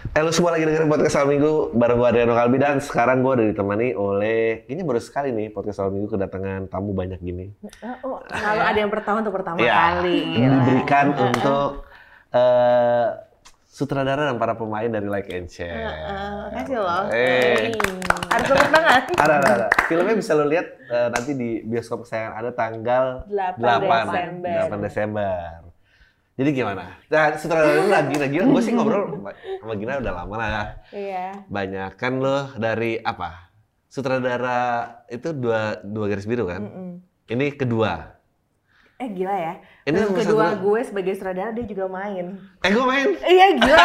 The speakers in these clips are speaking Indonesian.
Halo semua lagi dengerin podcast Al Minggu bareng gue Adriano Kalbi dan sekarang gue udah ditemani oleh ini baru sekali nih podcast Al Minggu kedatangan tamu banyak gini. Oh, kalau ada yang pertama untuk pertama Ya, kali. diberikan untuk eh, sutradara dan para pemain dari Like and Share. Heeh, makasih loh. Eh. Harus tepuk tangan. Ada, ada, ada. Filmnya bisa lo lihat eh, nanti di bioskop kesayangan ada tanggal 8 Desember. 8 Desember. Jadi gimana? Nah, sutradara lu lagi, Gina, gue sih ngobrol sama Gina udah lama lah. Iya. Banyak kan lo dari apa? Sutradara itu dua, dua garis biru kan? Mm-mm. Ini kedua. Eh gila ya. Ini Film nomor kedua satu. gue sebagai sutradara dia juga main. Eh gue main. Iya gila.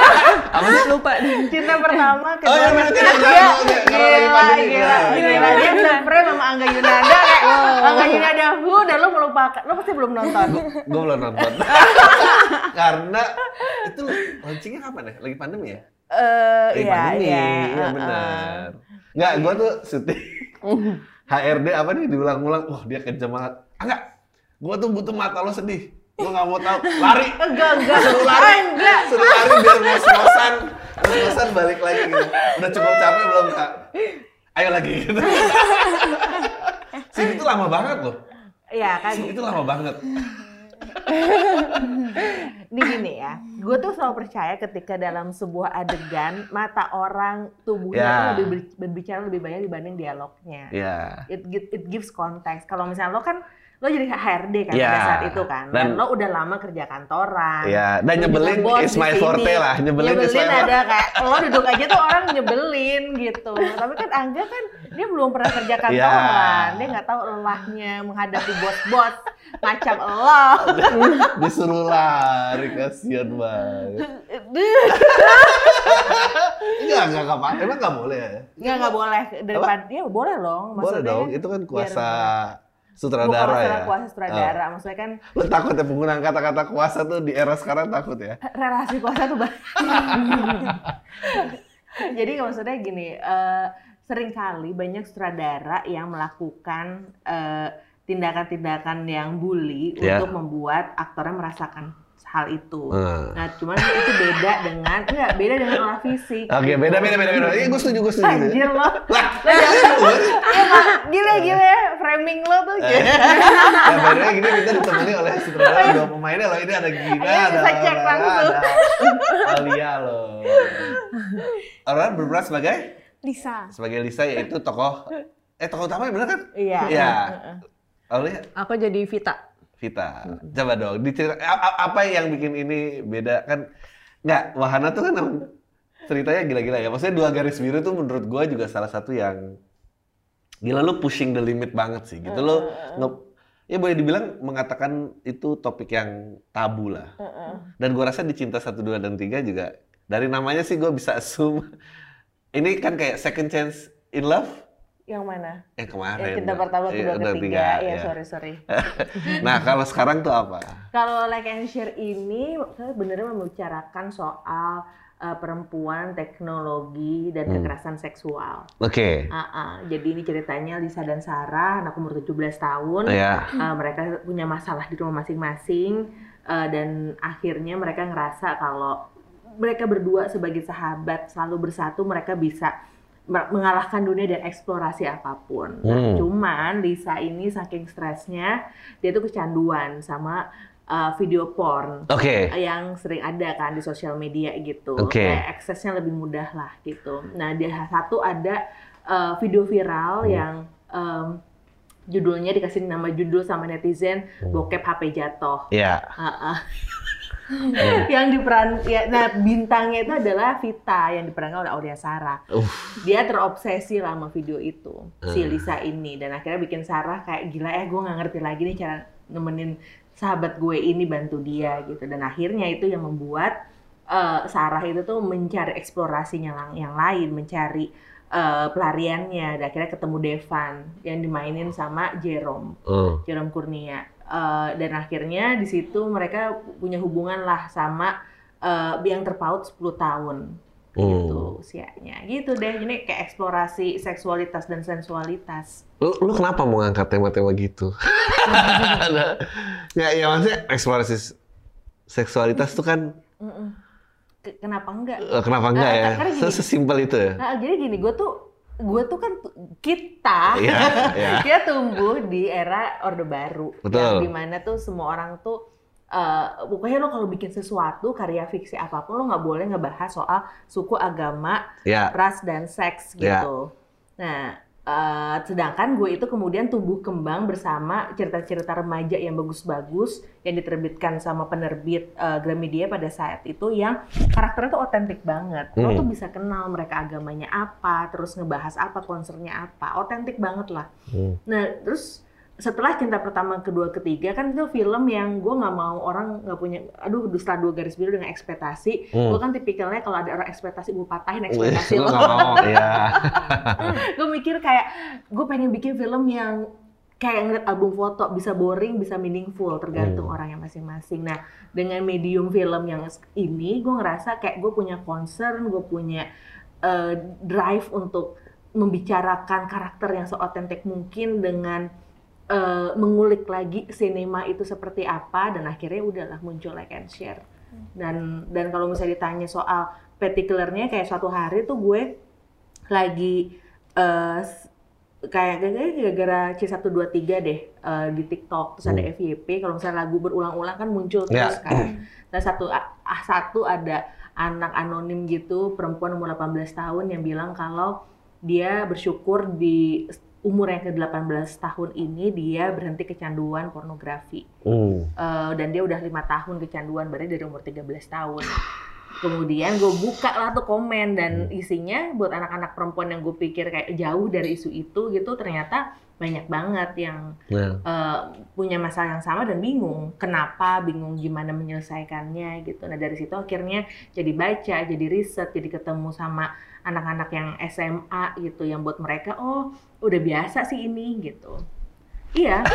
Apa sih? Lupa Cinta pertama kedua Oh, iya, bener, bener, bener. Kalau lagi Gila, gila, bener. gila. Dia se-frame sama Angga Yunanda kayak Angga Yunanda who dan lo melupakan. Lo pasti belum nonton. gue belum nonton. Karena itu launchingnya kapan ya? Lagi pandemi ya? Eh iya pandemi. iya. Iya heeh. benar. Enggak, gue tuh syuting HRD apa nih diulang-ulang. Wah dia kejam banget. Ah, enggak, gue tuh butuh mata lo sedih. Gue nggak mau tahu. Lari. Enggak, enggak. Suruh lari. Enggak. Suruh lari biar ngos-ngosan. Ngos-ngosan balik lagi gitu. Udah cukup capek belum kak? Ayo lagi gitu. Sini tuh lama banget loh. Iya kan. Sini itu lama banget. Ini gini ya, gue tuh selalu percaya ketika dalam sebuah adegan mata orang tubuhnya Ya. tuh lebih ber- berbicara lebih banyak dibanding dialognya. Ya. It, gi- it gives context. Kalau misalnya lo kan lo jadi HRD kan Ya. pada saat itu kan, dan, Dan- lo udah lama kerja kantoran. Ya, dan nyebelin is my forte lah. Nyebelin, is my ada kayak lo duduk aja tuh orang nyebelin gitu. Tapi kan Angga kan dia belum pernah kerja Ya. kantoran, dia nggak tahu lelahnya menghadapi bos-bos macam lo. Disuruh lari, kasihan banget. Enggak, enggak, enggak, apa Emang enggak boleh ya? Nggak nggak boleh daripada ya boleh dong. Boleh Maksudnya dong, itu kan kuasa sutradara masalah ya. kuasa sutradara, maksudnya kan Oh. Lu takut ya penggunaan kata-kata kuasa tuh di era sekarang takut ya? relasi kuasa tuh banyak. Jadi maksudnya gini, eh, sering kali banyak sutradara yang melakukan eh, tindakan-tindakan yang bully Ya. untuk membuat aktornya merasakan hal itu. Hmm. Nah, cuman itu beda dengan enggak beda dengan olah fisik. Oke, gitu. beda, beda, beda, beda. Iya, gue setuju, gue setuju. Anjir lo. Lah, gue Gila gila framing lo tuh gila. Ya, bedanya gini kita ditemani oleh sutradara dua pemainnya loh. Ini ada Gina, Iya, ada bisa cek langsung. ada Alia loh. Aurora berperan sebagai Lisa. sebagai Lisa yaitu tokoh eh tokoh utama bener kan? Iya. Iya. Aulia Aku jadi Vita. Vita. Coba dong dicerita apa yang bikin ini beda kan? Nggak, Wahana tuh kan ceritanya gila-gila ya. Maksudnya dua garis biru tuh menurut gua juga salah satu yang gila lu pushing the limit banget sih. Gitu lo nge- ya boleh dibilang mengatakan itu topik yang tabu lah. Heeh. Dan gua rasa di Cinta 1, 2, dan 3 juga dari namanya sih gua bisa assume ini kan kayak second chance in love Yang mana? yang kemarin. Ya, cinta pertama, Iya, kedua, dan ketiga. tiga, Ya, ya. sorry, sorry. nah, kalau sekarang tuh apa? Kalau like and share ini saya benar membicarakan soal uh, perempuan, teknologi, dan Hmm. kekerasan seksual. Oke. Ah, ah. Jadi ini ceritanya Lisa dan Sarah, anak umur 17 tahun. Ya. Uh, mereka punya masalah di rumah masing-masing uh, dan akhirnya mereka ngerasa kalau mereka berdua sebagai sahabat selalu bersatu mereka bisa mengalahkan dunia dan eksplorasi apa pun. Nah, Hmm. cuman Lisa ini saking stresnya dia tuh kecanduan sama uh, video porn Oke. yang sering ada kan di sosial media gitu. Oke. Kayak aksesnya lebih mudah lah gitu. Nah, dia satu ada uh, video viral Hmm. yang um, judulnya dikasih nama judul sama netizen Hmm. bokep HP jatuh. Ya. Ha-ha. yang diperan ya nah bintangnya itu adalah Vita yang diperankan oleh Aulia Sarah. Uh. Dia terobsesi lah sama video itu si Hmm. Lisa ini dan akhirnya bikin Sarah kayak gila eh gue nggak ngerti lagi nih cara nemenin sahabat gue ini bantu dia gitu dan akhirnya itu yang membuat eh, Sarah itu tuh mencari eksplorasinya yang lain mencari eh, pelariannya. Dan akhirnya ketemu Devan yang dimainin sama Jerome, Hmm. Jerome Kurnia. Eh, dan akhirnya di situ mereka punya hubungan lah sama eh, yang terpaut 10 tahun gitu Hmm. usianya. Gitu deh. Ini kayak eksplorasi seksualitas dan sensualitas. Lu, lu kenapa mau ngangkat tema-tema gitu? Ada- ya, ya maksudnya eksplorasi seksualitas tuh kan Kenapa enggak? eh, kenapa enggak Nah, ya? Sesimpel itu ya? Nah, jadi gini, gue tuh gue tuh kan kita Iya, iya. kita tumbuh di era Orde Baru Betul. yang di mana tuh semua orang tuh eh, pokoknya lo kalau bikin sesuatu karya fiksi apa pun lo nggak boleh ngebahas soal suku agama Ya. ras dan seks Ya. gitu. Nah, eh, sedangkan gue itu kemudian tumbuh kembang bersama cerita-cerita remaja yang bagus-bagus yang diterbitkan sama penerbit eh, Gramedia pada saat itu yang karakternya tuh otentik banget. Lo Hmm. tuh bisa kenal mereka agamanya apa, terus ngebahas apa, konsernya apa, otentik banget lah. Hmm. Nah, terus setelah cinta pertama, kedua, ketiga kan itu film yang gue nggak mau orang nggak punya, aduh setelah dua garis biru dengan ekspektasi, Hmm. gue kan tipikalnya kalau ada orang ekspektasi gue patahin ekspektasi lo. mau, ya. gue mikir kayak gue pengen bikin film yang kayak ngeliat album foto bisa boring bisa meaningful tergantung Hmm. orangnya masing-masing. Nah dengan medium film yang ini gue ngerasa kayak gue punya concern, gue punya eh, drive untuk membicarakan karakter yang seotentik mungkin dengan eh, mengulik lagi sinema itu seperti apa dan akhirnya udahlah muncul like and share. Dan dan kalau misalnya ditanya soal particularnya kayak suatu hari tuh gue lagi s- kayak gara-gara C123 deh eh, di TikTok terus ada Hmm. FYP kalau misalnya lagu berulang-ulang kan muncul Ya. terus kan. Nah satu ah, satu ada anak anonim gitu perempuan umur 18 tahun yang bilang kalau dia bersyukur di umur yang ke-18 tahun ini dia berhenti kecanduan pornografi. Hmm. Eh, dan dia udah lima tahun kecanduan berarti dari umur 13 tahun. Kemudian gue buka lah tuh komen dan isinya buat anak-anak perempuan yang gue pikir kayak jauh dari isu itu gitu ternyata banyak banget yang Nah. eh, punya masalah yang sama dan bingung kenapa, bingung gimana menyelesaikannya gitu. Nah dari situ akhirnya jadi baca, jadi riset, jadi ketemu sama anak-anak yang SMA gitu yang buat mereka oh udah biasa sih ini gitu. Iya.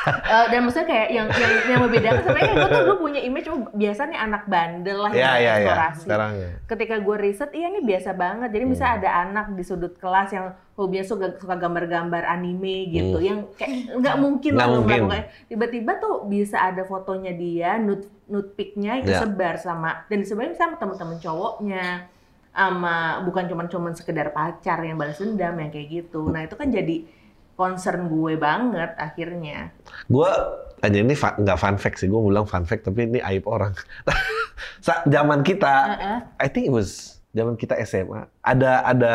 Eh, dan maksudnya kayak yang yang yang membedakan sebenarnya gue tuh gue punya image oh biasa nih anak bandel lah Ya, yang ya, ya. eksplorasi Sekarang ya. ketika gue riset iya ini biasa banget jadi misalnya Hmm. ada anak di sudut kelas yang hobinya suka suka gambar-gambar anime gitu Hmm. yang kayak nggak mungkin lah mungkin. melakukan tiba-tiba tuh bisa ada fotonya dia nude nude pic-nya Ya. disebar sama dan disebarin sama teman-teman cowoknya sama bukan cuman cuman sekedar pacar yang balas dendam yang kayak gitu nah itu kan jadi concern gue banget akhirnya Gue aja ini fa- nggak fun fact sih, gue bilang fun fact tapi ini aib orang. Zaman kita, Heeh. I think it was zaman kita SMA, ada ada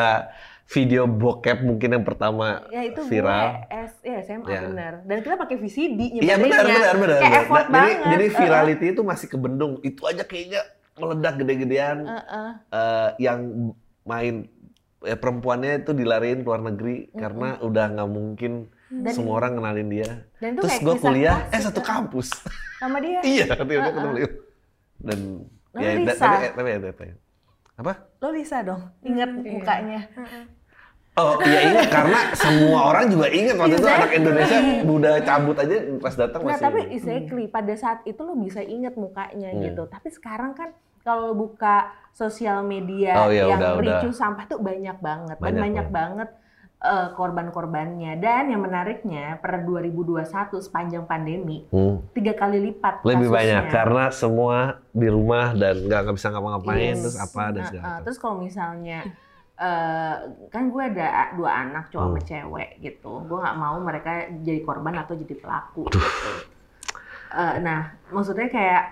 video bokep mungkin yang pertama ya itu viral. gue S ya SMA Ya. bener dan kita pakai VCD Iya benar benar benar. kayak benar. effort Nah, jadi banget jadi virality itu masih kebendung. Itu aja kayaknya meledak gede-gedean. Heeh. Eh, yang main eh, perempuannya itu dilariin ke luar negeri karena udah nggak mungkin Dan- semua orang kenalin dia. Dan itu Terus gue kuliah, eh satu kan? kampus. sama dia. iya, tiba-tiba Heeh. ketemu dia. Dan Lalu ya, da- Lisa. tapi, eh, tapi, tapi, tapi, apa? Lo Lisa dong, inget Iya. mukanya. Oh iya ingat karena semua orang juga ingat waktu itu Exactly. anak Indonesia udah cabut aja pas datang Nah masih. tapi exactly pada saat itu lo bisa inget mukanya Hmm. gitu. Tapi sekarang kan kalau lo buka sosial media Oh, iya, yang udah, udah. ricu sampah tuh banyak banget dan Banyak banyak banget eh, korban-korbannya. Dan yang menariknya per 2021 sepanjang pandemi Hmm. tiga kali lipat Lebih kasusnya. banyak karena semua di rumah dan nggak bisa ngapa-ngapain Yes. terus apa dan Nah, segala uh, macam. terus kalau misalnya eh, kan gue ada dua anak cowok sama Hmm. cewek gitu. Gue nggak mau mereka jadi korban atau jadi pelaku. Gitu Eh, nah maksudnya kayak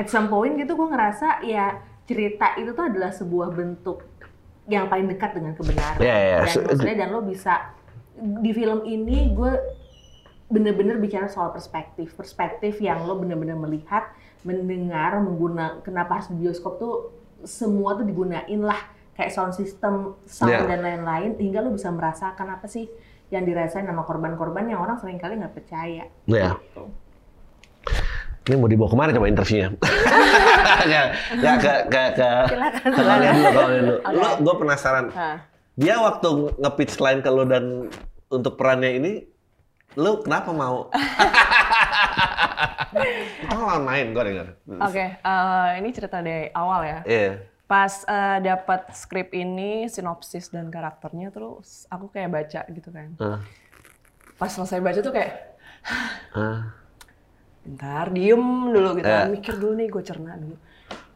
at some point gitu gue ngerasa ya cerita itu tuh adalah sebuah bentuk yang paling dekat dengan kebenaran. Ya, ya, ya. dan maksudnya dan lo bisa di film ini gue bener-bener bicara soal perspektif. Perspektif yang lo bener-bener melihat mendengar mengguna kenapa harus di bioskop tuh semua tuh digunain lah kayak sound system sound Ya. dan lain-lain hingga lo bisa merasakan apa sih yang dirasain sama korban-korban yang orang sering kali nggak percaya Ya. gitu. Ini mau dibawa ke mana coba interviewnya? ya, ya ke ke ke Silakan, ke kalian dulu, kalian dulu. Oke. Lo, gue penasaran. Hah. Dia waktu nge-pitch line ke lu dan untuk perannya ini, lu kenapa mau? Kita lawan main, gue denger. Oke, eh, ini cerita dari awal ya. Iya. Pas eh, dapat skrip ini, sinopsis dan karakternya terus aku kayak baca gitu kan. Hah? Pas selesai baca tuh kayak Hah? bentar diem dulu gitu kan. Mikir dulu nih gue cerna dulu.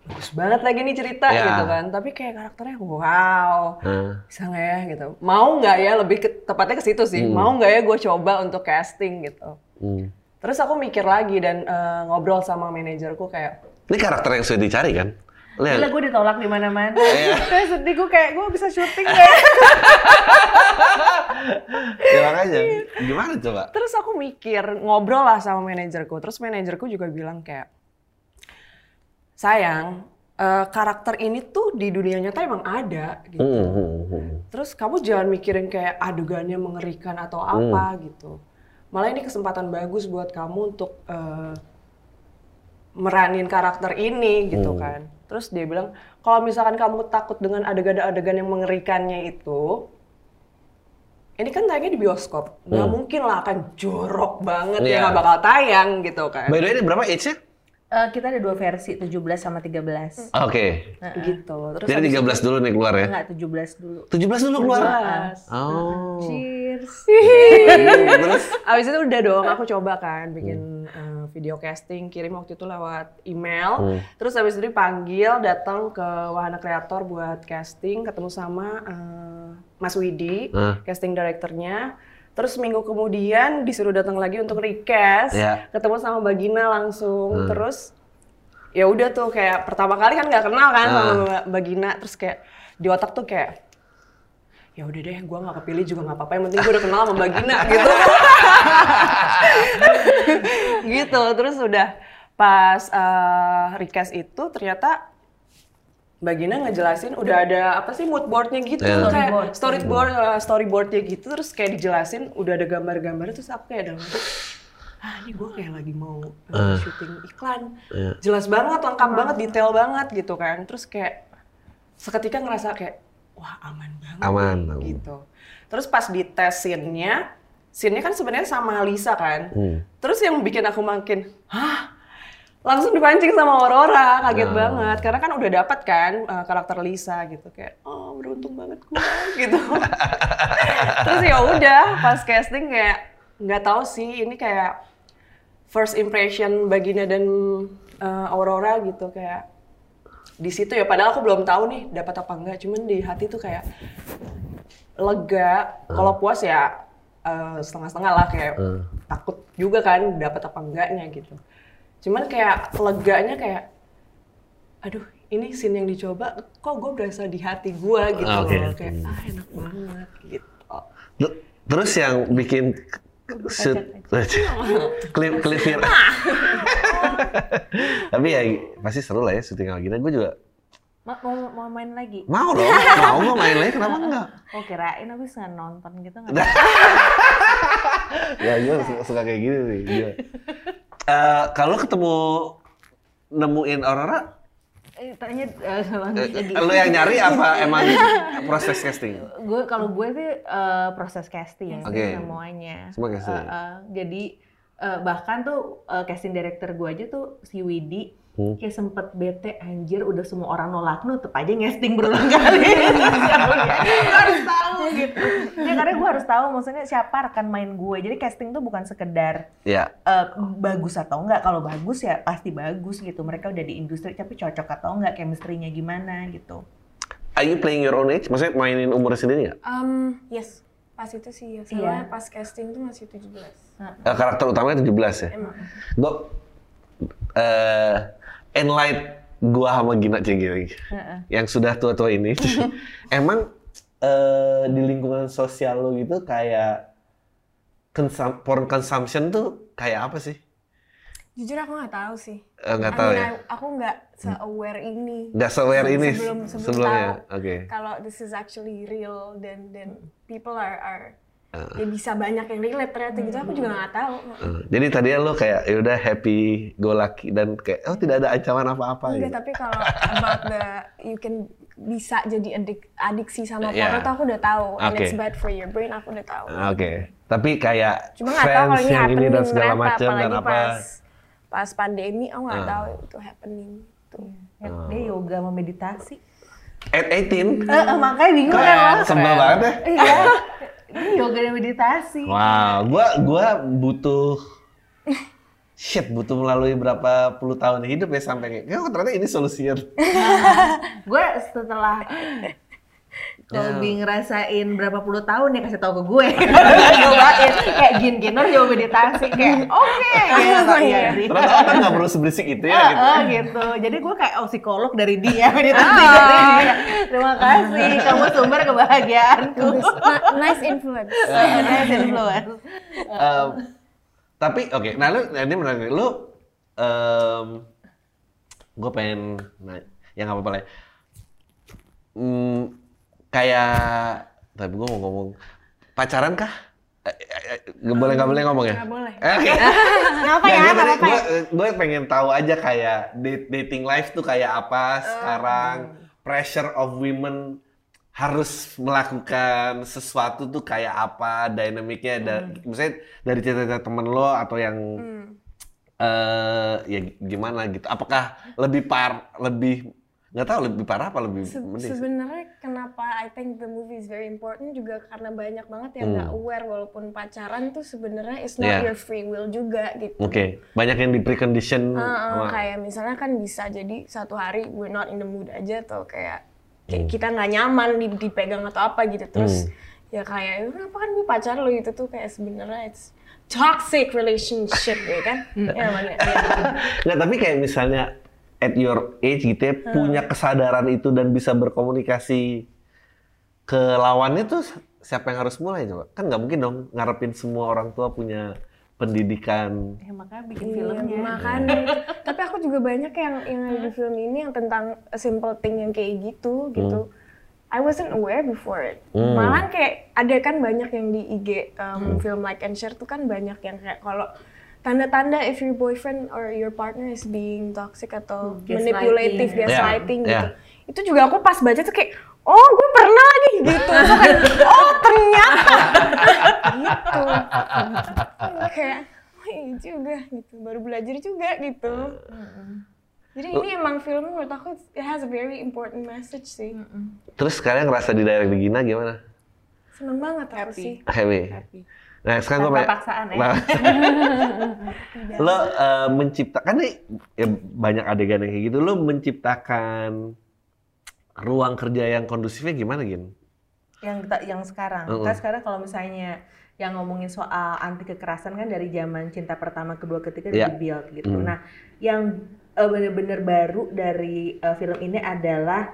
Bagus banget lagi nih cerita Ya. gitu kan. Tapi kayak karakternya wow. Hah? Bisa nggak ya gitu. Mau nggak ya lebih ke, tepatnya ke situ sih. Mau nggak ya gue coba untuk casting gitu. Hmm. Terus aku mikir lagi dan eh, ngobrol sama manajerku kayak Ini karakter yang sudah dicari kan? Yang- Gila gue ditolak di mana-mana. Iya. Sedih gue kayak gue bisa syuting deh. bilang aja. Gimana coba? Terus aku mikir, ngobrol lah sama manajerku. Terus manajerku juga bilang kayak, sayang, eh, karakter ini tuh di dunia nyata emang ada gitu. Hmm, hmm, hmm. Terus kamu jangan mikirin kayak adegannya mengerikan atau apa gitu. Malah ini kesempatan bagus buat kamu untuk eh, meranin karakter ini gitu kan. Terus dia bilang, kalau misalkan kamu takut dengan adegan-adegan yang mengerikannya itu, ini kan tayangnya di bioskop, nggak mungkin lah akan jorok banget Iya. ya nggak bakal tayang gitu kan. By the way, ini berapa age-nya? Eh, kita ada dua versi, 17 sama 13. Oke. Gitu. Terus Jadi habis 13 dulu nih keluar ya? Enggak, 17 dulu. 17 dulu keluar? 17. Oh. Cheers. Terus? Abis itu udah dong, aku coba kan bikin eh, video casting, kirim waktu itu lewat email. Hmm. Terus abis itu dipanggil, datang ke Wahana Kreator buat casting, ketemu sama eh, Mas Widi, Hmm. casting directornya. Terus minggu kemudian disuruh datang lagi untuk recast, Ya. ketemu sama Bagina langsung. Terus ya udah tuh kayak pertama kali kan nggak kenal kan sama Bagina, terus kayak di otak tuh kayak ya udah deh, gue nggak kepilih juga nggak apa-apa. Yang penting gue udah kenal sama Bagina gitu. gitu. Terus udah pas eh, recast itu ternyata Bagina ngejelasin udah ada apa sih mood boardnya gitu. Ya. kayak storyboard. eh, storyboardnya gitu terus kayak dijelasin udah ada gambar-gambar terus aku kayak dalam ah ini gue kayak lagi mau eh, syuting iklan. Iya. jelas banget lengkap banget detail banget gitu kan. Terus kayak seketika ngerasa kayak wah aman banget. Aman. gitu. Terus pas di tes scene-nya scene-nya kan sebenarnya sama Lisa kan. Hmm. terus yang bikin aku makin hah langsung dipancing sama Aurora kaget Oh. banget. Karena kan udah dapat kan uh, karakter Lisa gitu. Kayak oh beruntung banget gue gitu. Terus ya udah pas casting kayak nggak tahu sih ini kayak first impression Bagina dan uh, Aurora gitu. Kayak di situ ya padahal aku belum tahu nih dapat apa enggak cuman di hati tuh kayak lega. Kalau puas ya uh, setengah-setengah lah kayak Hmm. takut juga kan dapat apa enggaknya gitu cuman kayak leganya kayak aduh ini scene yang dicoba kok gue berasa di hati gue gitu Ah, oke. loh kayak ah enak banget gitu Ter- Terus yang bikin shoot klip klip viral. Tapi ya pasti seru lah ya syuting lagi. Dan gue juga Ma- mau, mau main lagi? mau dong, mau mau main lagi kenapa enggak? Oh kirain habis nggak nonton gitu nggak? ya gue suka, suka kayak gini nih. Gila. Eh, kalau ketemu nemuin Aurora, Eh, tanya lanjut eh, lo yang nyari apa emang proses casting? gue kalau gue sih eh, proses casting Oke. semuanya. Semua casting. Eh, eh, jadi eh, bahkan tuh eh, casting director gue aja tuh si Widi Hmm. kayak sempet bete anjir udah semua orang nolak lu tetep aja ngesting berulang kali. gue harus tahu gitu. Ya karena gue harus tahu maksudnya siapa rekan main gue. Jadi casting tuh bukan sekedar Ya, eh, bagus atau enggak. Kalau bagus ya pasti bagus gitu. Mereka udah di industri tapi cocok atau enggak, chemistry-nya gimana gitu. are you playing your own age? Maksudnya mainin umur sendiri nggak? Um, yes, pas itu sih ya. Soalnya Iya. pas casting tuh masih 17. Eh, karakter utamanya 17 ya? Emang. Gue eh enlight gua sama Gina Cenggiring yang sudah tua-tua ini emang eh, di lingkungan sosial lo gitu kayak konsum porn consumption tuh kayak apa sih? Jujur aku nggak tahu sih. Eh, nggak I tahu ya? Aku nggak se-aware ini. Nggak se-aware ini sebelum, sebelum sebelumnya? Oke. Kalau this is actually real dan dan people are, are Ya bisa banyak yang relate ternyata gitu. Aku juga nggak tahu. Jadi tadinya lo kayak ya udah happy go lucky dan kayak oh tidak ada ancaman apa-apa Enggak, gitu. tapi kalau about the you can bisa jadi adik adiksi sama Iya. porno tuh aku udah tahu. And Oke. it's bad for your brain aku udah tahu. Oke. Tapi kayak Cuma nggak tahu kalau ini yang ini dan segala macam dan apa. pas pas pandemi aku nggak Ah. tahu itu happening. Tuh. Ya, Dia yoga sama meditasi. At 18. Eh, eh, makanya bingung kan lo. sebel banget ya. Iya. Ini yoga dan meditasi. Wow, gua gua butuh shit butuh melalui berapa puluh tahun hidup ya sampai kayak "Oh, ternyata ini solusinya. Gue setelah kalau lebih ngerasain berapa puluh tahun ya kasih tau ke gue. Cobain kayak gin ginor coba meditasi kayak oke gitu ya sih. Ternyata orang nggak perlu seberisik itu ya gitu. Oh, gitu. Jadi gue kayak oh, psikolog dari dia, meditasi dari dia. Terima kasih, kamu sumber kebahagiaanku. Nice influence. Nice influence. Em, tapi oke, nah lu nah ini menarik. Lu gue pengen nah, ya nggak apa-apa lah. ya. Hmm, kayak tapi gue mau ngomong pacaran kah? Eh, eh, eh, Nggak boleh nggak boleh ngomong ya? Nggak boleh. Eh, Oke. Ngapa ya? Nggak apa-apa ya? Gue pengen tahu aja kayak dating life tuh kayak apa sekarang. Pressure of women harus melakukan sesuatu tuh kayak apa dynamicnya da, misalnya dari cerita-cerita temen lo atau yang eh ya gimana gitu apakah lebih par lebih nggak tahu lebih parah apa lebih Se- mending sih? Sebenarnya kenapa I think the movie is very important juga karena banyak banget yang nggak aware walaupun pacaran tuh sebenarnya it's not Hmm. Yeah. your free will juga gitu. Oke, banyak yang di precondition. Uh, uh, sama- kayak misalnya kan bisa jadi satu hari we're not in the mood aja atau kayak, Hmm. kita nggak nyaman di- dipegang atau apa gitu terus ya kayak "Ya kenapa kan gue pacar lo gitu tuh kayak sebenarnya it's toxic relationship ya kan ya makanya ya. Nggak, tapi kayak misalnya at your age gitu ya, punya kesadaran itu dan bisa berkomunikasi ke lawannya tuh siapa yang harus mulai coba? Kan nggak mungkin dong ngarepin semua orang tua punya pendidikan. Ya, makanya bikin Iya, filmnya. makanya tapi aku juga banyak yang yang ada di film ini yang tentang simple thing yang kayak gitu gitu I wasn't aware before it Hmm. malahan kayak ada kan banyak yang di IG um, film like and share tuh kan banyak yang kayak kalau tanda-tanda if your boyfriend or your partner is being toxic atau Gaslighting, manipulative, gaslighting Yeah, gitu. yeah. Itu juga aku pas baca tuh kayak, oh gue pernah lagi gitu. So kayak, oh ternyata gitu. kayak, oh iya juga gitu. Baru belajar juga gitu. Jadi ini emang film menurut aku it has a very important message sih. Terus sekarang ngerasa di daerah Regina gimana? Seneng banget aku Happy. sih. Happy. Nah sekarang gue paksaan ya. Nah, lo eh, menciptakan nih ya banyak adegan yang kayak gitu. Lo menciptakan ruang kerja yang kondusifnya gimana gin? yang kita yang sekarang. Mm-mm. Kita sekarang kalau misalnya yang ngomongin soal anti kekerasan kan dari zaman cinta pertama, kedua, ketiga Iya. dibuild gitu. Mm. Nah, yang eh, bener-bener baru dari eh, film ini adalah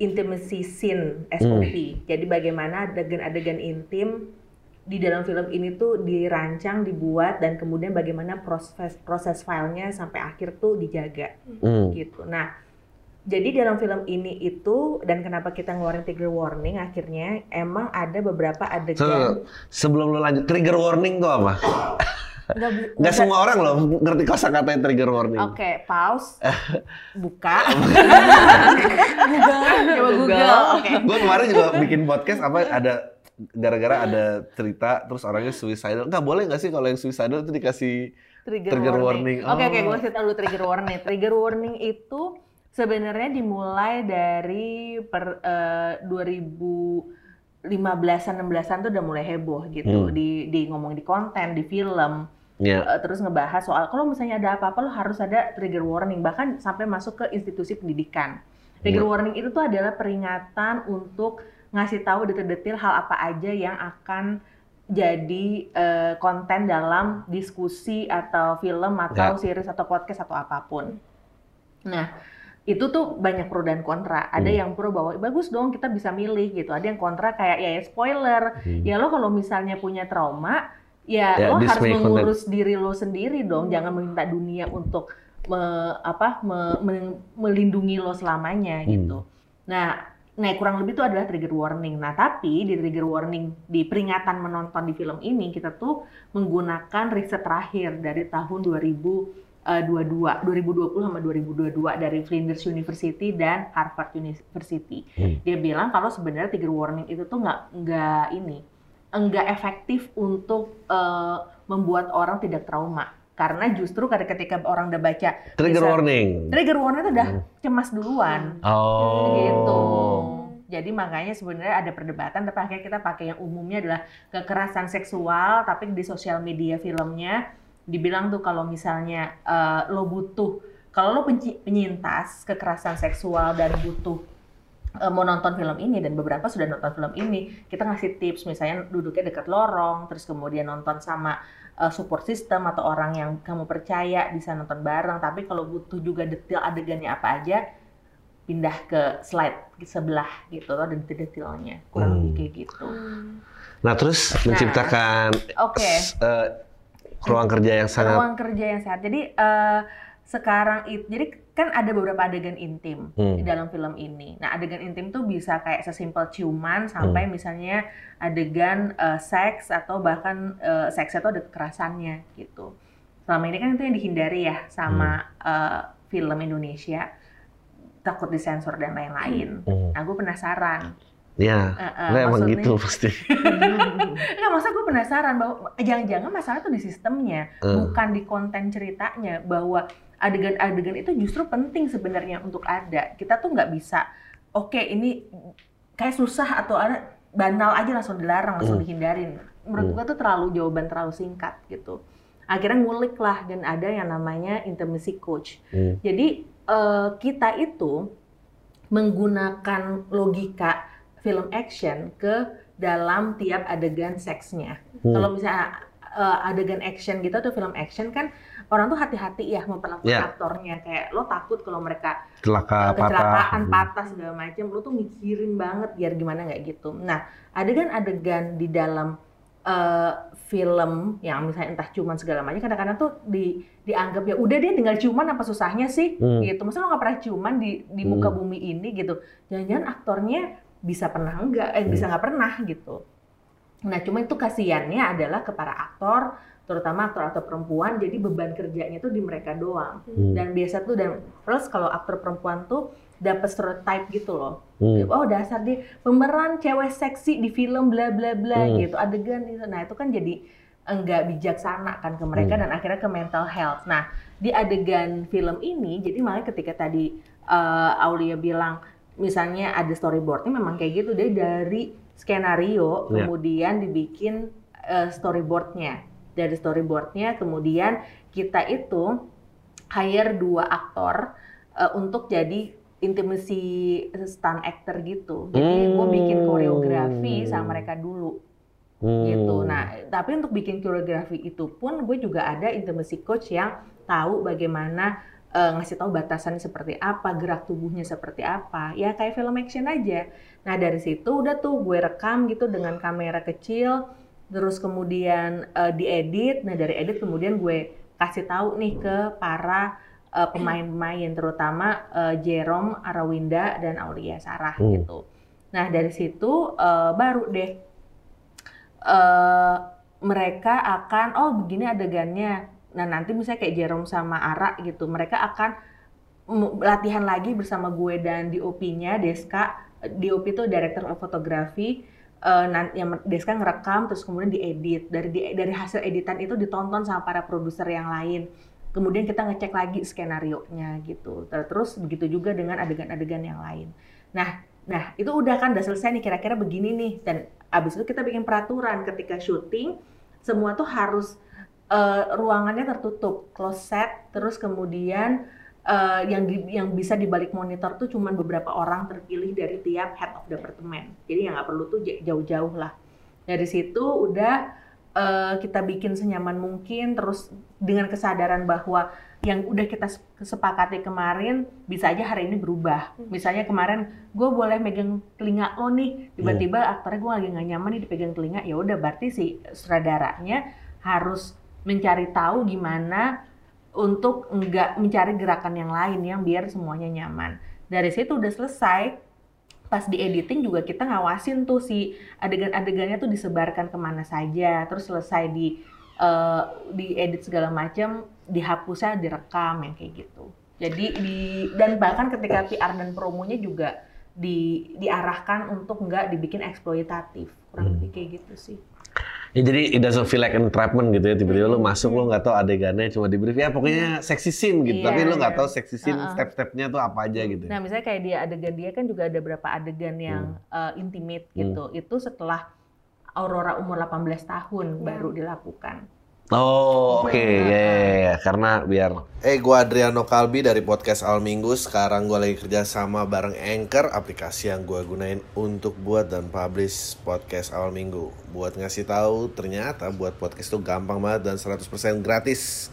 intimacy scene SOP. Jadi bagaimana adegan-adegan intim di dalam film ini tuh dirancang, dibuat dan kemudian bagaimana proses proses filenya sampai akhir tuh dijaga Hmm. gitu. Nah, jadi dalam film ini itu dan kenapa kita ngeluarin trigger warning akhirnya emang ada beberapa So, adegan sebelum lo lanjut, trigger warning tuh apa? nggak Gak semua orang loh ngerti kosa kata trigger warning. Oke, pause, buka, Google. coba Google. Oke. Gue kemarin juga bikin podcast apa ada gara-gara ada cerita terus orangnya suicidal. Nggak boleh nggak sih kalau yang suicidal itu dikasih Trigger, Trigger warning. Oke, oke, Oh. gue cerita dulu trigger warning. Trigger warning itu sebenarnya dimulai dari per eh, 2015-an 16-an tuh udah mulai heboh gitu Hmm. di di ngomong di konten, di film. ya. Eh, terus ngebahas soal kalau misalnya ada apa-apa lo harus ada trigger warning bahkan sampai masuk ke institusi pendidikan. Trigger Iya. warning itu tuh adalah peringatan untuk ngasih tahu detail-detail hal apa aja yang akan jadi eh, konten dalam diskusi atau film atau Ya. series atau podcast atau apa pun. Nah, itu tuh banyak pro dan kontra. Ada Hmm. yang pro bahwa bagus dong kita bisa milih gitu. Ada yang kontra kayak ya, ya spoiler. Hmm. Ya lo kalau misalnya punya trauma, ya, Ya, lo harus display content. mengurus diri lo sendiri dong. Jangan meminta dunia untuk me- apa me- me- melindungi lo selamanya Hmm. gitu. Nah, nah kurang lebih itu adalah trigger warning. Nah, tapi di trigger warning di peringatan menonton di film ini kita tuh menggunakan riset terakhir dari tahun 2000 eh, dua-dua 2020 sama 2022 dari Flinders University dan Harvard University. Hmm. Dia bilang kalau sebenarnya trigger warning itu tuh nggak nggak ini nggak efektif untuk eh, membuat orang tidak trauma karena justru ketika orang udah baca Trigger bisa- warning. trigger warning itu udah cemas duluan Oh. gitu. Jadi makanya sebenarnya ada perdebatan, tapi akhirnya kita pakai yang umumnya adalah kekerasan seksual, tapi di sosial media filmnya dibilang tuh kalau misalnya eh, lo butuh, kalau lo penyintas kekerasan seksual dan butuh eh, mau nonton film ini dan beberapa sudah nonton film ini, kita ngasih tips misalnya duduknya dekat lorong, terus kemudian nonton sama eh, support system atau orang yang kamu percaya bisa nonton bareng. Tapi kalau butuh juga detail adegannya apa aja, pindah ke slide di sebelah gitu loh dan detailnya kurang Hmm. lebih kayak gitu. Nah, terus menciptakan Oke. s- eh, ruang kerja yang sangat Ruang kerja yang sehat. Jadi eh, sekarang itu, jadi kan ada beberapa adegan intim Hmm. di dalam film ini. Nah adegan intim tuh bisa kayak sesimpel ciuman sampai misalnya adegan eh, seks atau bahkan eh, seksnya tuh ada kekerasannya gitu. Selama ini kan itu yang dihindari ya sama eh, film Indonesia takut disensor dan lain-lain. Hmm. Nah gue penasaran. Ya, eh, lah emang gitu pasti. Enggak, masa gue penasaran bahwa jangan-jangan masalah tuh di sistemnya, Hmm. bukan di konten ceritanya. Bahwa adegan-adegan itu justru penting sebenarnya untuk ada. Kita tuh nggak bisa, oke ini kayak susah atau ada banal aja langsung dilarang, langsung Hmm. dihindarin. Menurut Hmm. gue tuh terlalu jawaban terlalu singkat gitu. Akhirnya ngulik lah dan ada yang namanya intimacy coach. Hmm. Jadi eh, kita itu menggunakan logika film action ke dalam tiap adegan seksnya. Hmm. Kalau misalnya eh, adegan action gitu atau film action kan orang tuh hati-hati ya memperlakukan Ya. aktornya kayak lo takut kalau mereka Celaka, kecelakaan patah. patah segala macam lo tuh mikirin banget biar gimana nggak gitu. Nah adegan-adegan di dalam eh, film yang misalnya entah cuman segala macam kadang-kadang tuh di dianggap ya udah dia tinggal cuman apa susahnya sih Hmm. gitu. Masa lo nggak pernah cuman di di muka Hmm. bumi ini gitu. Jangan-jangan aktornya bisa pernah enggak, eh bisa nggak pernah gitu. Nah cuma itu kasihannya adalah ke para aktor, terutama aktor-aktor perempuan, jadi beban kerjanya tuh di mereka doang. Hmm. Dan biasa tuh dan plus kalau aktor perempuan tuh dapat stereotype gitu loh. Hmm. Oh dasar dia pemeran cewek seksi di film bla bla bla Hmm. gitu adegan itu. Nah itu kan jadi enggak bijaksana kan ke mereka Hmm. dan akhirnya ke mental health. Nah di adegan film ini jadi makanya ketika tadi eh, Aulia bilang misalnya ada storyboardnya memang kayak gitu dia dari skenario Ya. kemudian dibikin eh, storyboardnya dari storyboardnya kemudian kita itu hire dua aktor eh, untuk jadi intimacy stunt actor gitu. Jadi gue bikin Hmm. koreografi sama mereka dulu Hmm. gitu. Nah, tapi untuk bikin koreografi itu pun gue juga ada intimacy coach yang tahu bagaimana eh, ngasih tahu batasannya seperti apa, gerak tubuhnya seperti apa. Ya kayak film action aja. Nah, dari situ udah tuh gue rekam gitu dengan kamera kecil, terus kemudian eh, diedit. Nah, dari edit kemudian gue kasih tahu nih ke para eh, pemain-pemain terutama eh, Jerome Arawinda dan Aulia Sarah Hmm. gitu. Nah, dari situ eh, baru deh eh mereka akan oh begini adegannya. Nah nanti misalnya kayak Jerome sama Ara gitu, mereka akan latihan lagi bersama gue dan DOP-nya Deska. DOP itu Director of Photography. Nan- yang Deska ngerekam terus kemudian diedit. Dari di- dari hasil editan itu ditonton sama para produser yang lain. Kemudian kita ngecek lagi skenario-nya gitu. Ter- Terus begitu juga dengan adegan-adegan yang lain. Nah, nah itu udah kan udah selesai nih kira-kira begini nih dan abis itu kita bikin peraturan ketika syuting semua tuh harus eh, ruangannya tertutup, close set, terus kemudian eh, yang di- yang bisa di balik monitor tuh cuman beberapa orang terpilih dari tiap head of department. Jadi ya nggak perlu tuh jauh-jauh lah. Dari situ udah eh, kita bikin senyaman mungkin, terus dengan kesadaran bahwa yang udah kita sepakati kemarin bisa aja hari ini berubah. Misalnya kemarin gue boleh megang telinga lo nih, tiba-tiba aktornya gue lagi nggak nyaman nih dipegang telinga, ya udah berarti si sutradaranya harus mencari tahu gimana untuk nggak mencari gerakan yang lain yang biar semuanya nyaman. Dari situ udah selesai, pas di editing juga kita ngawasin tuh si adegan-adegannya tuh disebarkan ke mana saja, terus selesai di eh, diedit segala macam, dihapusnya direkam yang kayak gitu. Jadi di dan bahkan ketika PR dan promonya juga di diarahkan untuk nggak dibikin eksploitatif kurang lebih kayak gitu sih. Ya jadi it doesn't feel like entrapment gitu ya tiba-tiba lu masuk lu nggak tahu adegannya cuma di brief ya pokoknya seksi scene gitu Iya, tapi lu nggak iya. tahu seksi scene Uh-uh. step-stepnya tuh apa aja gitu. Nah misalnya kayak dia adegan dia kan juga ada beberapa adegan yang eh, intimate gitu. Itu setelah Aurora umur 18 tahun baru dilakukan. Oh oke. ya, ya, ya. karena biar Eh gua Adriano Kalbi dari podcast Al Minggu. Sekarang gua lagi kerja sama bareng Anchor aplikasi yang gua gunain untuk buat dan publish podcast Al Minggu. Buat ngasih tahu ternyata buat podcast tuh gampang banget dan 100% gratis.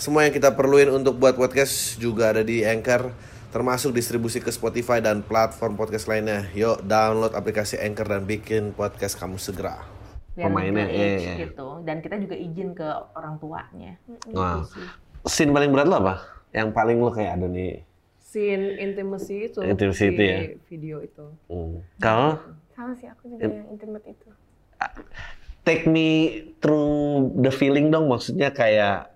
Semua yang kita perluin untuk buat podcast juga ada di Anchor termasuk distribusi ke Spotify dan platform podcast lainnya. Yuk download aplikasi Anchor dan bikin podcast kamu segera Pemainnya, iya, age iya. gitu. Dan kita juga izin ke orang tuanya. Gitu sih. scene paling berat lo apa? yang paling lo kayak ada nih Scene intimacy itu. Intimacy di itu ya? Video itu. Hmm. Kalau Sama sih aku juga yang intimate itu. take me through the feeling dong, maksudnya kayak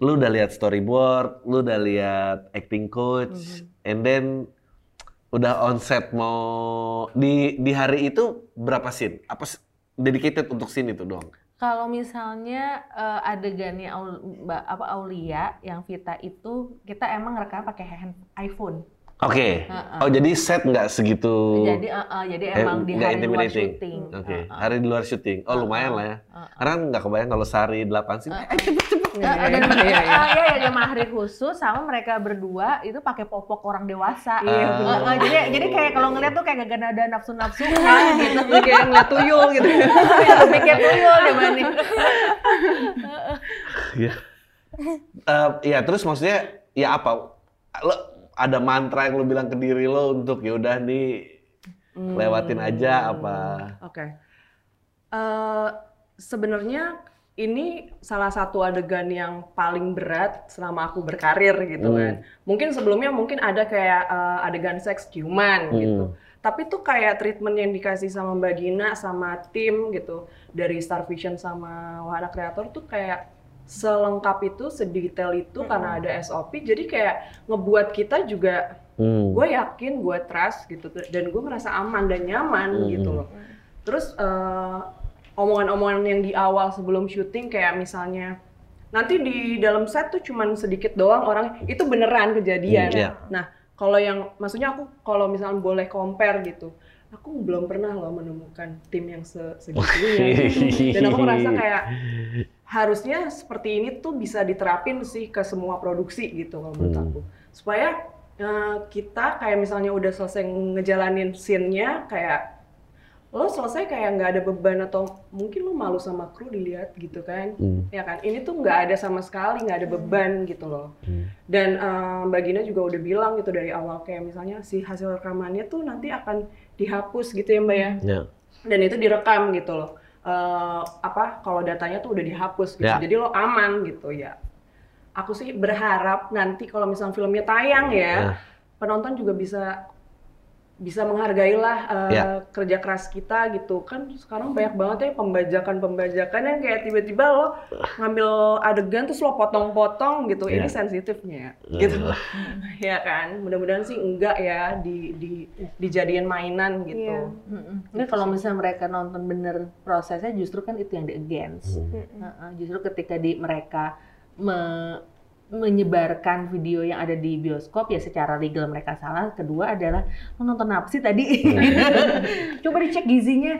lu udah lihat storyboard, lu udah lihat acting coach, and then udah on set mau di di hari itu berapa scene? Apa dedicated untuk scene itu doang? Kalau misalnya eh, adegannya Aul- apa Aulia yang Vita itu kita emang rekam pakai hand iPhone. Oke. Heeh. Oh jadi set nggak segitu? Jadi eh, eh, jadi Eh, emang di hari luar syuting. Oke. Heeh. Hari di luar syuting. Oh lumayan lah ya. Heeh. Karena nggak kebayang kalau sehari 8 scene. Eh, cepet cepet. Eh, dan Iya, iya. ah, iya, iya, mahri khusus sama mereka berdua itu pakai popok orang dewasa. Iya, Eh, bener. eh, jadi jadi kayak kalau ngeliat tuh kayak gak ada nafsu-nafsu gitu. Jadi kayak ngeliat tuyul gitu. Pikir tuyul deh Mani. Iya. Eh, ya terus maksudnya ya apa? Lo ada mantra yang lo bilang ke diri lo untuk ya udah nih lewatin aja apa? Oke. Eh, Sebenarnya ini salah satu adegan yang paling berat selama aku berkarir gitu Hmm. kan. Mungkin sebelumnya mungkin ada kayak eh, adegan seks ciuman gitu. Hmm. Tapi tuh kayak treatment yang dikasih sama Mbak Gina sama tim gitu dari Star Vision sama Wahana Kreator tuh kayak selengkap itu, sedetail itu karena ada SOP. Jadi kayak ngebuat kita juga Hmm. gue yakin gue trust gitu dan gue merasa aman dan nyaman Hmm. gitu loh terus eh, omongan-omongan yang di awal sebelum syuting kayak misalnya nanti di dalam set tuh cuman sedikit doang orang. Itu beneran kejadian. Hmm, iya. nah kalau yang maksudnya aku kalau misalnya boleh compare gitu aku belum pernah loh menemukan tim yang se segitunya. Dan aku merasa kayak harusnya seperti ini tuh bisa diterapin sih ke semua produksi gitu kalau menurut Hmm. aku. Supaya eh, kita kayak misalnya udah selesai ngejalanin scene-nya kayak lo selesai kayak nggak ada beban atau mungkin lo malu sama kru dilihat gitu kan Hmm. ya kan ini tuh nggak ada sama sekali nggak ada beban gitu loh Hmm. dan eh, Mbak Gina juga udah bilang gitu dari awal kayak misalnya si hasil rekamannya tuh nanti akan dihapus gitu ya Mbak ya Ya. dan itu direkam gitu loh Eh, apa kalau datanya tuh udah dihapus gitu Ya. jadi lo aman gitu ya aku sih berharap nanti kalau misalnya filmnya tayang ya Ya. penonton juga bisa bisa menghargailah eh, Ya. kerja keras kita gitu kan sekarang banyak banget ya pembajakan pembajakan yang kayak tiba-tiba lo ngambil adegan terus lo potong-potong gitu Ya. ini sensitifnya Ya. gitu ya kan mudah-mudahan sih enggak ya di di dijadiin mainan gitu Iya. Mm-mm. Ini kalau misalnya mereka nonton bener prosesnya justru kan itu yang di against. Heeh, Justru ketika di mereka me- menyebarkan video yang ada di bioskop ya secara legal mereka salah. Kedua adalah lo nonton apa sih tadi? Coba dicek gizinya.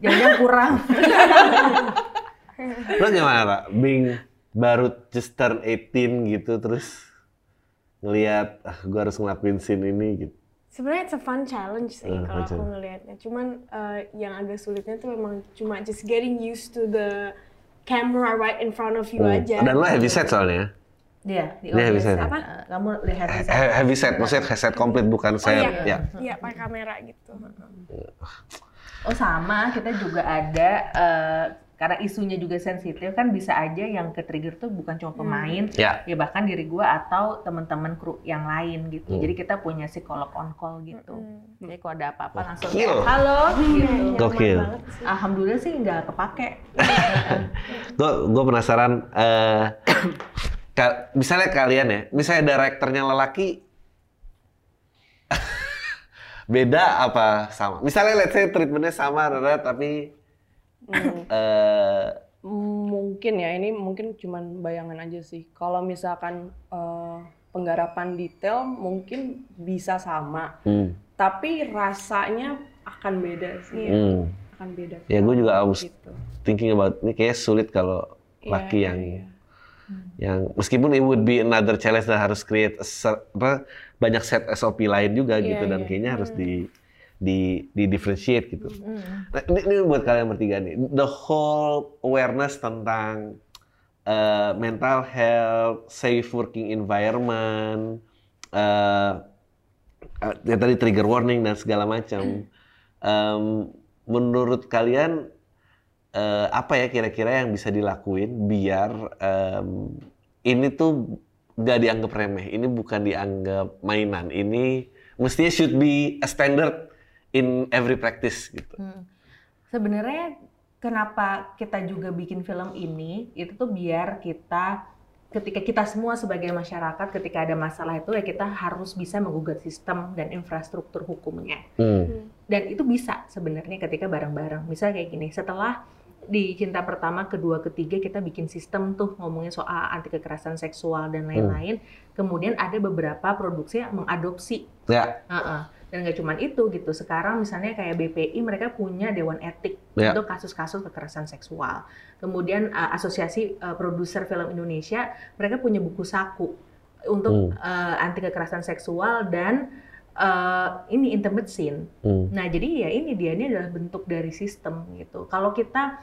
Jangan kurang. Lo gimana, Ra? Bing baru just turn 18 gitu terus ngelihat ah gue harus ngelakuin scene ini gitu. Sebenarnya it's a fun challenge sih Hmm, kalau aku ngelihatnya. Cuman eh, yang agak sulitnya tuh emang cuma just getting used to the camera right in front of you Hmm. aja. Dan lo heavy set soalnya. Dia di Dia heavy audience. set. Eh, Apa? Kamu lihat di set. He- Heavy set, maksudnya set komplit bukan set. iya. Ya. Iya, pakai kamera gitu. Oh sama, kita juga ada eh, karena isunya juga sensitif kan bisa aja yang ke trigger tuh bukan cuma pemain Ya. ya bahkan diri gua atau teman-teman kru yang lain gitu Hmm. jadi kita punya psikolog on call gitu jadi kalau ada apa-apa langsung kayak, halo gitu Gokil. alhamdulillah sih nggak kepake Gue gue penasaran. eh ka- misalnya kalian ya, misalnya direkturnya lelaki, beda apa sama? Misalnya let's say treatmentnya sama, Rara, tapi eh Mungkin ya, ini mungkin cuman bayangan aja sih. Kalau misalkan eh, penggarapan detail mungkin bisa sama, hmm, tapi rasanya akan beda sih. hmm. Akan beda. Ya, gue juga harus gitu. thinking about ini kayaknya sulit kalau Iya, laki yang iya. Yang meskipun it would be another challenge dan harus create apa, banyak set SOP lain juga Iya, gitu dan iya. kayaknya harus di di di differentiate gitu. Nah, ini, ini buat kalian bertiga nih, the whole awareness tentang uh, mental health, safe working environment, uh, uh, ya tadi trigger warning dan segala macam. Um, menurut kalian uh, apa ya kira-kira yang bisa dilakuin biar um, ini tuh gak dianggap remeh, ini bukan dianggap mainan, ini mestinya should be a standard in every practice gitu. Hmm. Sebenarnya kenapa kita juga bikin film ini itu tuh biar kita ketika kita semua sebagai masyarakat ketika ada masalah itu ya kita harus bisa menggugat sistem dan infrastruktur hukumnya. Hmm. Dan itu bisa sebenarnya ketika bareng-bareng. Misalnya kayak gini, setelah di cinta pertama, kedua, ketiga kita bikin sistem tuh ngomongin soal anti kekerasan seksual dan lain-lain. Kemudian ada beberapa produksi yang mengadopsi Ya, Heeh. Dan nggak cuman itu gitu. Sekarang misalnya kayak BPI mereka punya dewan etik Ya. untuk kasus-kasus kekerasan seksual. Kemudian uh, asosiasi uh, produser film Indonesia mereka punya buku saku untuk uh, anti kekerasan seksual dan uh, ini intimate scene. hmm. Nah, jadi ya ini dia ini adalah bentuk dari sistem gitu. Kalau kita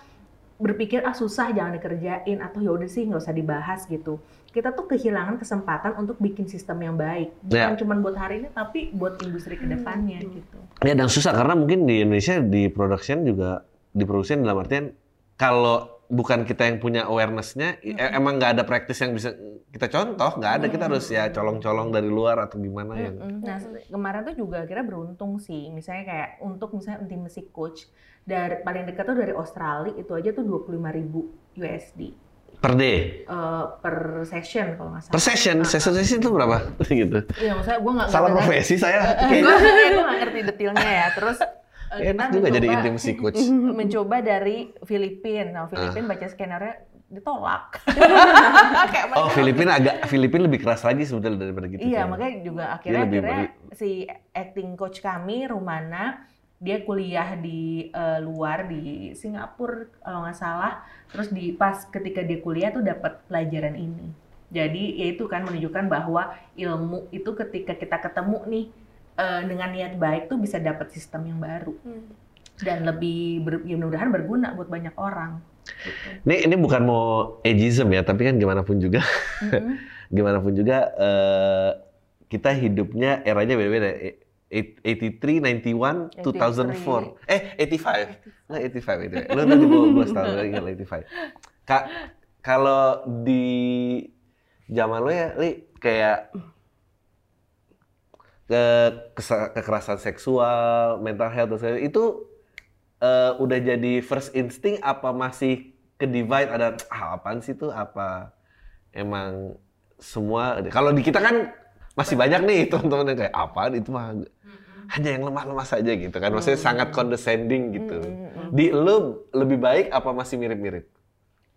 berpikir ah susah jangan dikerjain atau ya udah sih nggak usah dibahas gitu. Kita tuh kehilangan kesempatan untuk bikin sistem yang baik. Bukan Ya. cuma buat hari ini tapi buat industri ke depannya gitu. Ya dan susah karena mungkin di Indonesia di production juga di production dalam artian kalau bukan kita yang punya awareness-nya, e- emang nggak ada praktis yang bisa kita contoh, nggak ada. Kita harus ya colong-colong dari luar atau gimana yang. Mm-mm. Nah, se- kemarin tuh juga kira beruntung sih. Misalnya kayak untuk misalnya intimacy coach dari paling dekat tuh dari Australia itu aja tuh 25.000 USD Per day, eh, per session kalau nggak salah. per session, session session itu berapa? gitu. Iya, maksudnya gue nggak Salah profesi saya. gue nggak ngerti detailnya ya. Terus enak juga jadi mencoba- intimacy coach. mencoba dari Filipina. Nah, Filipina baca skenernya ditolak. Kayak Oh Filipina agak Filipina lebih keras lagi sebetulnya daripada gitu. Iya, kayaknya. makanya juga akhirnya lebih akhirnya si acting coach kami Rumana dia kuliah di eh, luar di Singapura kalau nggak salah. Terus di pas ketika dia kuliah tuh dapat pelajaran ini. Jadi ya itu kan menunjukkan bahwa ilmu itu ketika kita ketemu nih eh, dengan niat baik tuh bisa dapat sistem yang baru dan lebih ber, ya mudah-mudahan berguna buat banyak orang. Gitu. Ini ini bukan mau ageism ya, tapi kan gimana pun juga, Mm-mm. gimana pun juga eh, kita hidupnya eranya beda-beda. E- eight- 83, 91, 2004. Eh, 85. Nggak 85 itu. Lu tadi gua gua tahu lagi 85. Kak, kalau di zaman lo ya, Li, kayak ke kekerasan seksual, mental health dan sebagainya, itu eh, udah jadi first instinct apa masih ke divide ada ah, apaan sih tuh? Apa emang semua kalau di kita kan masih banyak. nih teman-teman yang kayak apaan itu mah? Hanya yang lemah-lemah saja gitu kan. Maksudnya sangat condescending gitu. Di lu lebih baik apa masih mirip-mirip?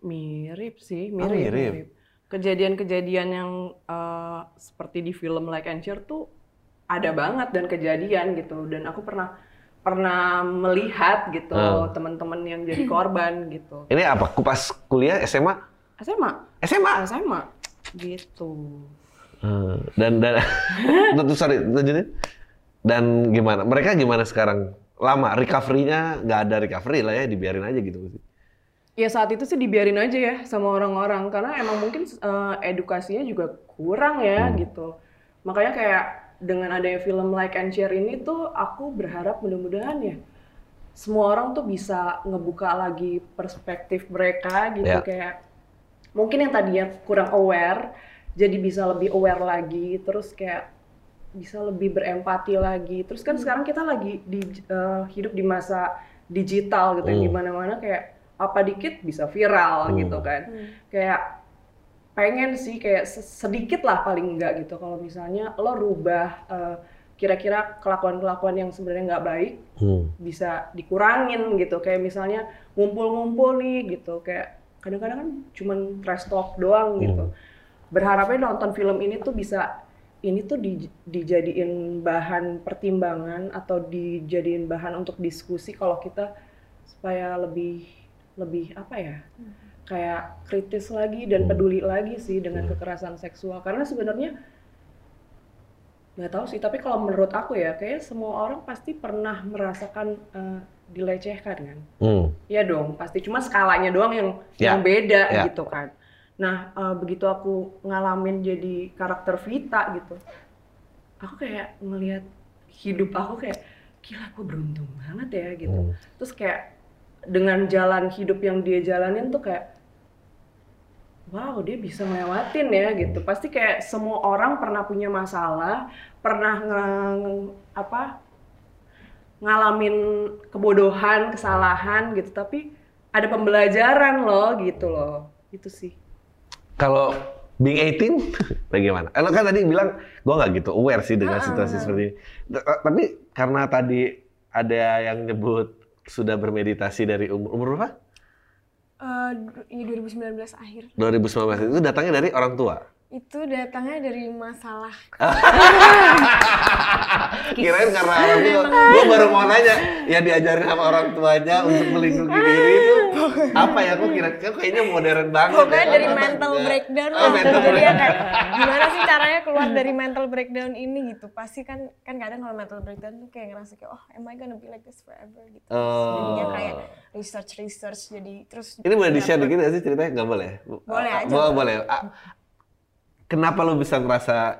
Mirip sih, Oh, mirip. mirip. Kejadian-kejadian yang eh, seperti di film Like and Share tuh ada banget dan kejadian gitu. Dan aku pernah pernah melihat gitu Hmm. teman-teman yang jadi korban gitu. ini apa aku pas kuliah SMA SMA, SMA SMA gitu. Hmm, dan dan Tuh, sorry lanjutin dan gimana mereka gimana sekarang lama recovery-nya nggak ada recovery lah ya dibiarin aja gitu Ya saat itu sih dibiarin aja ya sama orang-orang karena emang mungkin eh, edukasinya juga kurang ya Hmm. gitu. Makanya kayak dengan adanya film Like and Share ini tuh aku berharap mudah-mudahan ya semua orang tuh bisa ngebuka lagi perspektif mereka gitu Ya. kayak mungkin yang tadinya kurang aware jadi bisa lebih aware lagi terus kayak bisa lebih berempati lagi terus kan sekarang kita lagi di eh, hidup di masa digital gitu yang Hmm. di mana-mana kayak apa dikit bisa viral Hmm. gitu kan kayak pengen sih kayak se- sedikit lah paling enggak gitu. Kalau misalnya lo rubah eh, kira-kira kelakuan-kelakuan yang sebenarnya nggak baik Hmm. bisa dikurangin gitu. Kayak misalnya ngumpul-ngumpul nih gitu. Kayak kadang-kadang kan cuman trash talk doang gitu. Berharapnya nonton film ini tuh bisa ini tuh di- dijadiin bahan pertimbangan atau dijadiin bahan untuk diskusi kalau kita supaya lebih lebih apa ya kayak kritis lagi dan peduli lagi sih dengan kekerasan seksual. Karena sebenarnya nggak tahu sih tapi kalau menurut aku ya kayak semua orang pasti pernah merasakan eh, dilecehkan kan? Hmm. Iya dong pasti. Cuma skalanya doang yang Ya, yang beda ya. gitu kan. Nah eh, begitu aku ngalamin jadi karakter Vita gitu aku kayak ngelihat hidup aku kayak gila aku beruntung banget ya gitu. Hmm. terus kayak dengan jalan hidup yang dia jalanin tuh kayak wow dia bisa ngelewatin ya gitu pasti kayak semua orang pernah punya masalah pernah nge- apa ngalamin kebodohan kesalahan gitu tapi ada pembelajaran loh gitu loh itu sih Kalau being 18 bagaimana? Eh, Lo kan tadi bilang gue nggak gitu aware sih dengan situasi seperti ini. Eh, Tapi karena tadi ada yang nyebut sudah bermeditasi dari umur umur berapa? Eh, iya 2019 akhir. 2019 itu datangnya dari orang tua. Itu datangnya dari masalah Kirain karena orang tua. Gue baru mau nanya, ya diajarin sama orang tuanya untuk melindungi diri itu apa ya? Aku kira kayaknya modern banget. pokoknya ya. dari mental Ya. breakdown Oh, mental breakdown. kayak gimana sih caranya keluar dari mental breakdown ini gitu. Pasti kan kan kadang kalau mental breakdown tuh kayak ngerasa kayak oh am I gonna be like this forever gitu. Oh. Jadinya kayak research research jadi terus Ini boleh di-share dikit nggak sih ceritanya? Nggak boleh? Boleh aja. Boleh, boleh. Ah, Kenapa lo bisa ngerasa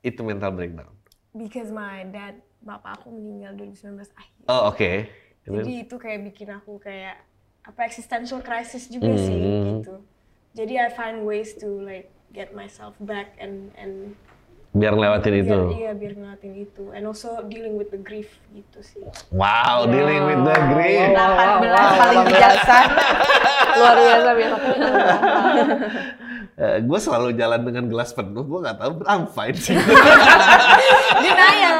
itu mental breakdown? because my dad bapak aku meninggal 2019 akhir. Oh, oke. Jadi itu kayak bikin aku kayak apa existential crisis juga sih Hmm. gitu. Jadi I find ways to like get myself back and and Biar ngelewatin itu. iya biar ngelatin itu and also dealing with the grief gitu sih. Wow, dealing with the grief. 18 paling bijaksana. Luar biasa biasa. gue Eh, selalu jalan dengan gelas penuh, gue nggak tahu, I'm fine sih. Denial.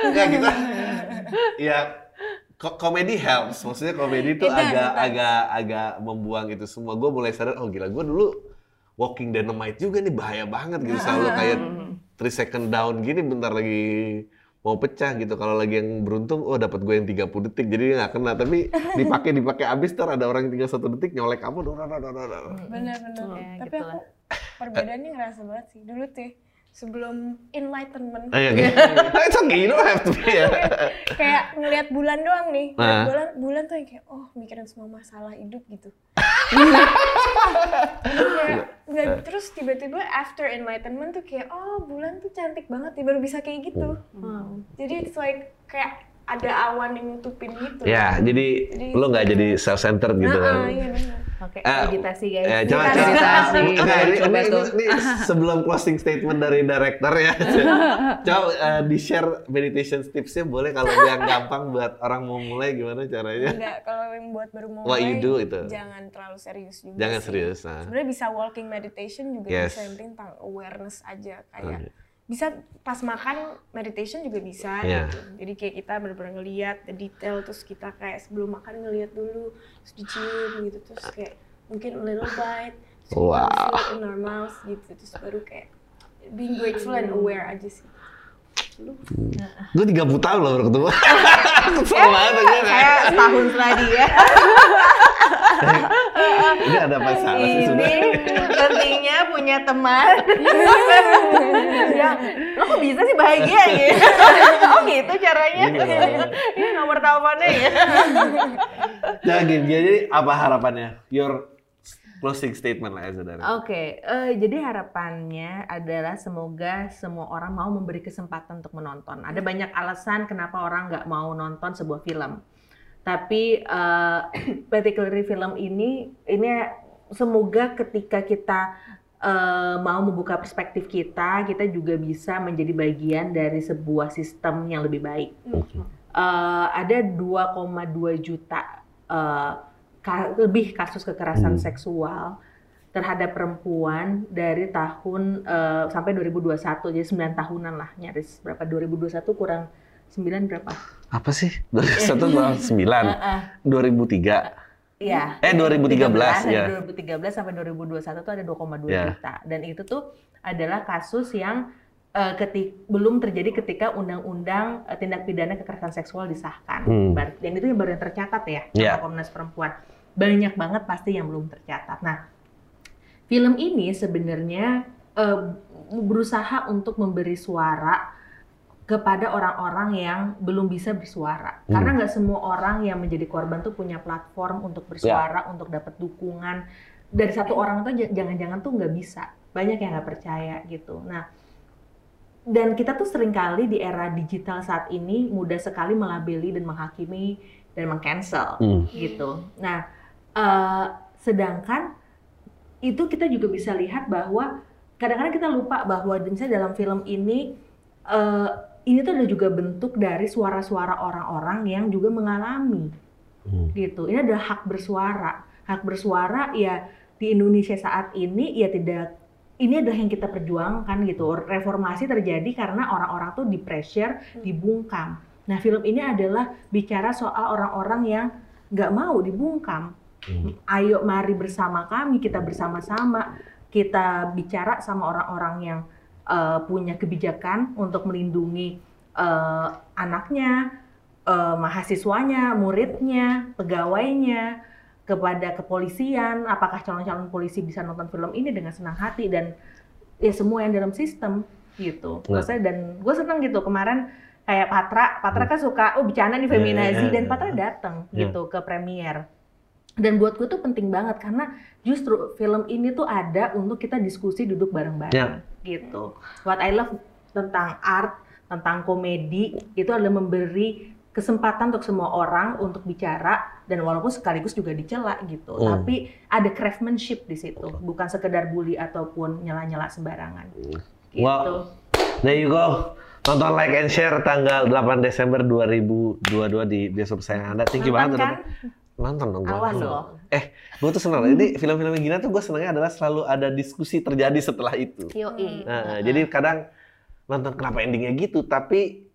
Enggak kita, ya komedi helps. Maksudnya komedi itu It does, agak agak agak membuang itu semua. Gue mulai sadar, oh gila, gue dulu walking dynamite juga nih bahaya banget gitu. Selalu kayak 3 second down gini bentar lagi mau pecah gitu. Kalau lagi yang beruntung, oh dapat gue yang 30 detik, jadi nggak kena. Tapi dipakai dipakai abis, ntar ada orang yang tinggal satu detik nyolek kamu. Bener-bener. Ya, Tapi gitu aku lah. perbedaannya ngerasa banget sih. Dulu tuh sebelum enlightenment Ayo, gitu. It's okay, you don't have to be ya. kayak ngelihat bulan doang nih. Nah. bulan bulan tuh yang kayak oh mikirin semua masalah hidup gitu. Kayak, nggak, terus tiba-tiba after enlightenment tuh kayak oh bulan tuh cantik banget ya baru bisa kayak gitu. Jadi it's like kayak ada awan yang nutupin gitu. Ya, jadi Jadi- lo nggak jadi self-centered gitu Nah, kan. ah, iya. Oke, Eh, meditasi guys. Ya, coba, coba. meditasi. Oke, ini, Coba ini- tuh. ini- ini sebelum closing statement dari director ya. coba eh, di-share meditation tipsnya boleh kalau yang gampang buat orang mau mulai gimana caranya? Enggak, kalau yang buat baru mau What you mulai, do itu. jangan terlalu serius juga Jangan sih. serius. Nah. Sebenarnya bisa walking meditation juga Yes. bisa yang penting tentang awareness aja kayak Oke. Bisa pas makan meditation juga bisa Iya. gitu. Jadi kayak kita benar-benar ngeliat the detail terus kita kayak sebelum makan ngeliat dulu terus dicium gitu terus kayak mungkin a little bite terus Wow. in our mouth gitu terus baru kayak being grateful and aware aja sih. Gue 30 tahun loh baru ketemu. Kesel banget gue. Kayak setahun setelah dia. Ini ada masalah sih. Ini pentingnya punya teman. ya, lo kok bisa sih bahagia gitu? oh gitu caranya. Iya. Ini nomor teleponnya ya. Jadi, jadi apa harapannya? Your closing statement lah Eza dari. Oke, eh, jadi harapannya adalah semoga semua orang mau memberi kesempatan untuk menonton. Ada banyak alasan kenapa orang nggak mau nonton sebuah film. Tapi eh, particularly film ini, ini semoga ketika kita eh, mau membuka perspektif kita, kita juga bisa menjadi bagian dari sebuah sistem yang lebih baik. Eh, ada 2,2 juta eh, ka- lebih kasus kekerasan Hmm. seksual terhadap perempuan dari tahun eh, sampai 2021 jadi 9 tahunan lah nyaris berapa 2021 kurang 9 berapa? Apa sih? 2001 2009, Heeh. 2003. Iya. Eh, 2013, dari ya. 2013 sampai 2021 tuh ada 2,2 Ya. juta dan itu tuh adalah kasus yang eh, ketik belum terjadi ketika undang-undang eh, tindak pidana kekerasan seksual disahkan. Hmm. Bar- Dan itu yang baru yang tercatat ya Ya. Komnas Perempuan. Banyak banget pasti yang belum tercatat. Nah, film ini sebenarnya eh, berusaha untuk memberi suara kepada orang-orang yang belum bisa bersuara. Hmm. Karena nggak semua orang yang menjadi korban tuh punya platform untuk bersuara, untuk dapat dukungan. Dari satu orang tuh jangan-jangan tuh nggak bisa. Banyak yang nggak percaya gitu. Nah, dan kita tuh sering kali di era digital saat ini mudah sekali melabeli dan menghakimi dan mengcancel Hmm. gitu. Nah, eh, sedangkan itu kita juga bisa lihat bahwa kadang-kadang kita lupa bahwa misalnya dalam film ini eh, ini tuh ada juga bentuk dari suara-suara orang-orang yang juga mengalami Hmm. gitu. Ini adalah hak bersuara. Hak bersuara ya di Indonesia saat ini ya tidak ini adalah yang kita perjuangkan gitu. Reformasi terjadi karena orang-orang tuh di pressure, dibungkam. Nah, film ini adalah bicara soal orang-orang yang nggak mau dibungkam. Hmm. Ayo mari bersama kami, kita bersama-sama kita bicara sama orang-orang yang eh, punya kebijakan untuk melindungi eh, anaknya, eh, mahasiswanya, muridnya, pegawainya, kepada kepolisian, apakah calon-calon polisi bisa nonton film ini dengan senang hati dan ya semua yang dalam sistem gitu. Nah. Maksudnya dan gue seneng gitu kemarin kayak Patra, Patra kan suka oh bercanda nih Iya, feminazi iya, dan iya. Patra datang Iya. gitu ke premier. Dan buat gue tuh penting banget karena justru film ini tuh ada untuk kita diskusi duduk bareng-bareng gitu. What I love tentang art, tentang komedi itu adalah memberi kesempatan untuk semua orang untuk bicara dan walaupun sekaligus juga dicela gitu. Hmm. Tapi ada craftsmanship di situ, bukan sekedar bully ataupun nyela-nyela sembarangan. Gitu. Wow. There you go. Tonton like and share tanggal 8 Desember 2022 di bioskop sayang Anda. Thank you banget kan? Nonton dong gua. Awas loh. Eh, gue tuh seneng. Ini film-film yang gini tuh gue senengnya adalah selalu ada diskusi terjadi setelah itu. Yoi. Nah, jadi kadang nonton kenapa endingnya gitu, tapi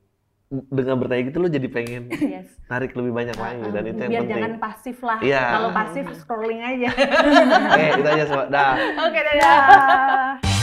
dengan bertanya gitu lo jadi pengen Yes. tarik lebih banyak lagi dan itu yang Biar penting. jangan pasif lah. Iya. Kalau pasif scrolling aja. Oke, itu aja semua. Dah. Oke, dadah.